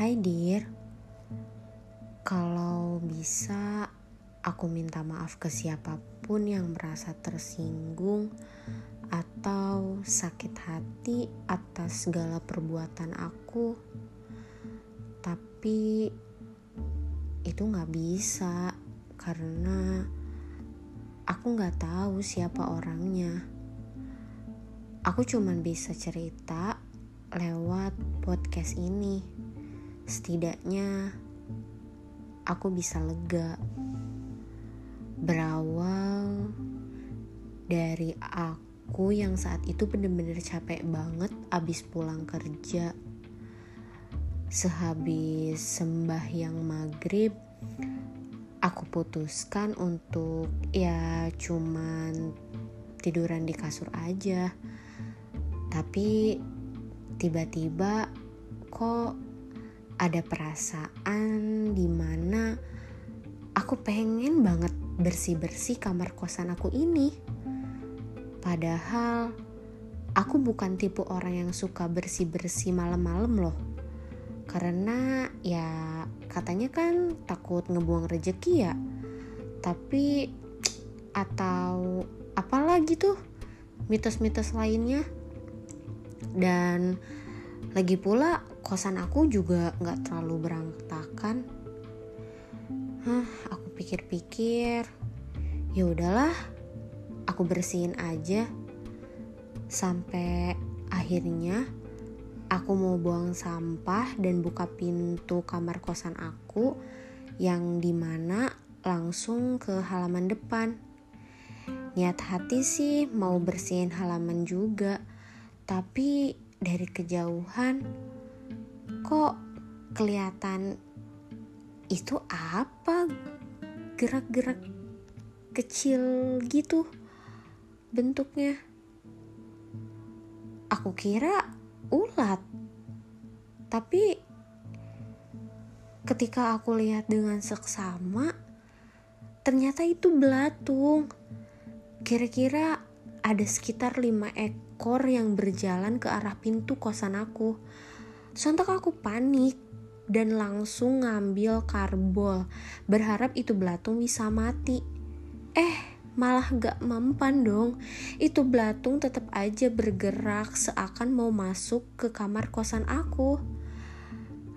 Hai Dir, kalau bisa aku minta maaf ke siapa pun yang merasa tersinggung atau sakit hati atas segala perbuatan aku. Tapi itu gak bisa karena aku gak tahu siapa orangnya. Aku cuman bisa cerita lewat podcast ini. Setidaknya aku bisa lega. Berawal dari aku yang saat itu bener-bener capek banget abis pulang kerja. Sehabis sembahyang maghrib, aku putuskan untuk ya cuman tiduran di kasur aja. Tapi tiba-tiba kok ada perasaan di mana aku pengen banget bersih-bersih kamar kosan aku ini. Padahal aku bukan tipe orang yang suka bersih-bersih malam-malam loh. Karena ya katanya kan takut ngebuang rejeki ya. Tapi atau apalagi tuh mitos-mitos lainnya. Dan lagi pula kosan aku juga nggak terlalu berantakan. Hah, aku pikir-pikir, ya udahlah, aku bersihin aja. Sampai akhirnya aku mau buang sampah dan buka pintu kamar kosan aku yang di mana langsung ke halaman depan. Niat hati sih mau bersihin halaman juga, tapi dari kejauhan kok kelihatan itu apa? Gerak-gerak kecil gitu bentuknya. Aku kira ulat. Tapi ketika aku lihat dengan seksama ternyata itu belatung. Kira-kira ada sekitar lima ekor yang berjalan ke arah pintu kosan aku. Sontak aku panik dan langsung ngambil karbol, berharap itu belatung bisa mati. Eh, malah gak mempan dong. Itu belatung tetap aja bergerak seakan mau masuk ke kamar kosan aku.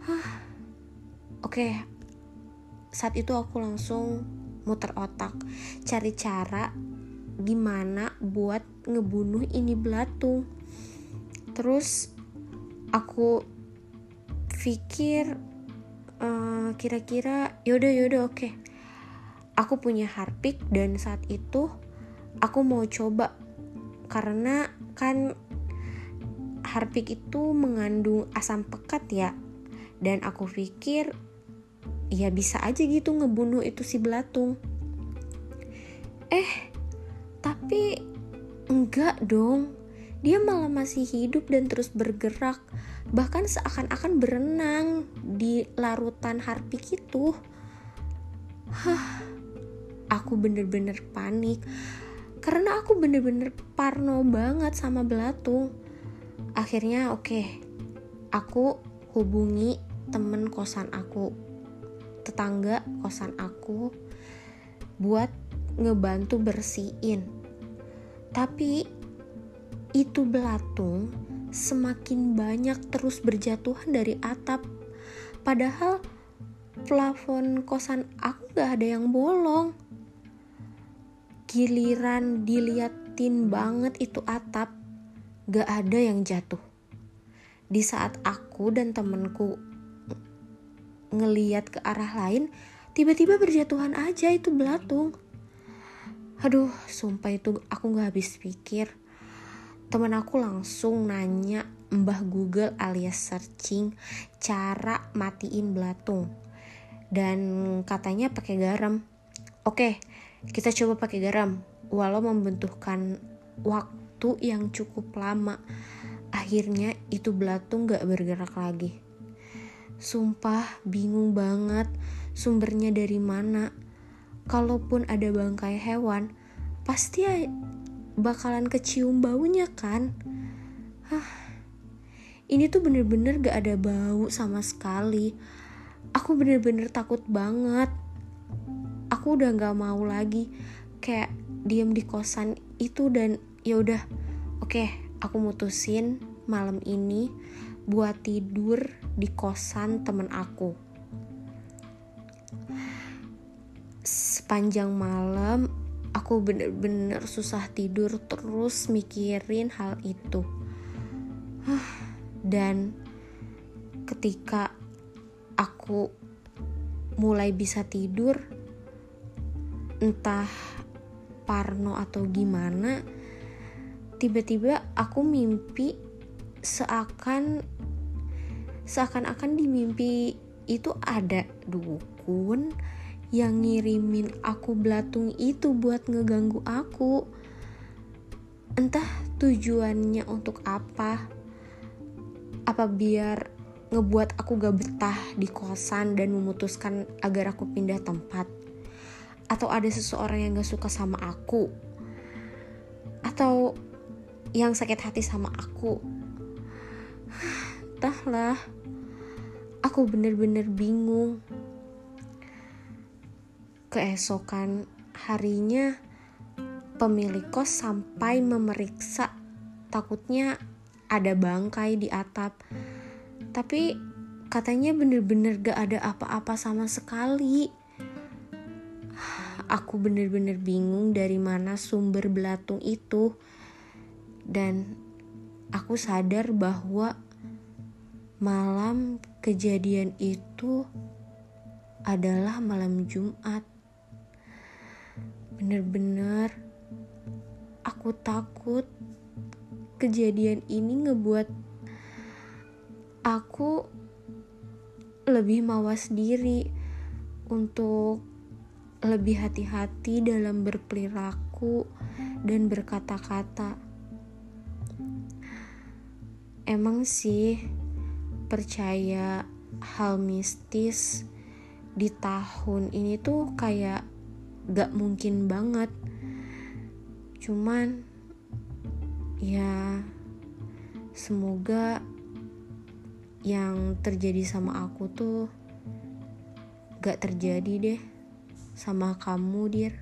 Hah. Oke. Saat itu aku langsung muter otak, cari cara gimana buat ngebunuh ini belatung terus aku pikir uh, kira-kira yaudah yaudah oke okay. aku punya harpik dan saat itu aku mau coba karena kan harpik itu mengandung asam pekat ya dan aku pikir ya bisa aja gitu ngebunuh itu si belatung eh tapi enggak dong. Dia malah masih hidup dan terus bergerak, bahkan seakan-akan berenang di larutan harpik itu. Hah, aku bener-bener panik karena aku bener-bener parno banget sama belatung. Akhirnya oke, okay, aku hubungi temen kosan aku, tetangga kosan aku, buat ngebantu bersihin. Tapi itu belatung semakin banyak terus berjatuhan dari atap. Padahal plafon kosan aku gak ada yang bolong. Giliran diliatin banget itu atap, gak ada yang jatuh. Di saat aku dan temenku ngeliat ke arah lain, tiba-tiba berjatuhan aja itu belatung. Aduh, sumpah itu aku gak habis pikir. Temen aku langsung nanya mbah Google alias searching cara matiin belatung. Dan katanya pakai garam. Oke, kita coba pakai garam. Walau membutuhkan waktu yang cukup lama. Akhirnya itu belatung gak bergerak lagi. Sumpah bingung banget sumbernya dari mana kalaupun ada bangkai hewan, pasti bakalan kecium baunya kan? Hah, ini tuh bener-bener gak ada bau sama sekali. Aku bener-bener takut banget. Aku udah gak mau lagi kayak diem di kosan itu dan ya udah oke okay, aku mutusin malam ini buat tidur di kosan temen aku. Sepanjang malam aku bener-bener susah tidur terus mikirin hal itu. Dan ketika aku mulai bisa tidur entah parno atau gimana tiba-tiba aku mimpi seakan seakan-akan di mimpi itu ada dukun yang ngirimin aku belatung itu buat ngeganggu aku. Entah tujuannya untuk apa. Apa biar ngebuat aku gak betah di kosan dan memutuskan agar aku pindah tempat. Atau ada seseorang yang gak suka sama aku. Atau yang sakit hati sama aku. Entahlah. Aku bener-bener bingung keesokan harinya pemilik kos sampai memeriksa. Takutnya ada bangkai di atap. Tapi katanya bener-bener gak ada apa-apa sama sekali. Aku bener-bener bingung dari mana sumber belatung itu. Dan aku sadar bahwa malam kejadian itu adalah malam Jumat bener-bener aku takut kejadian ini ngebuat aku lebih mawas diri untuk lebih hati-hati dalam berperilaku dan berkata-kata. Emang sih percaya hal mistis di tahun ini tuh kayak gak mungkin banget. Cuman ya semoga yang terjadi sama aku tuh gak terjadi deh sama kamu dir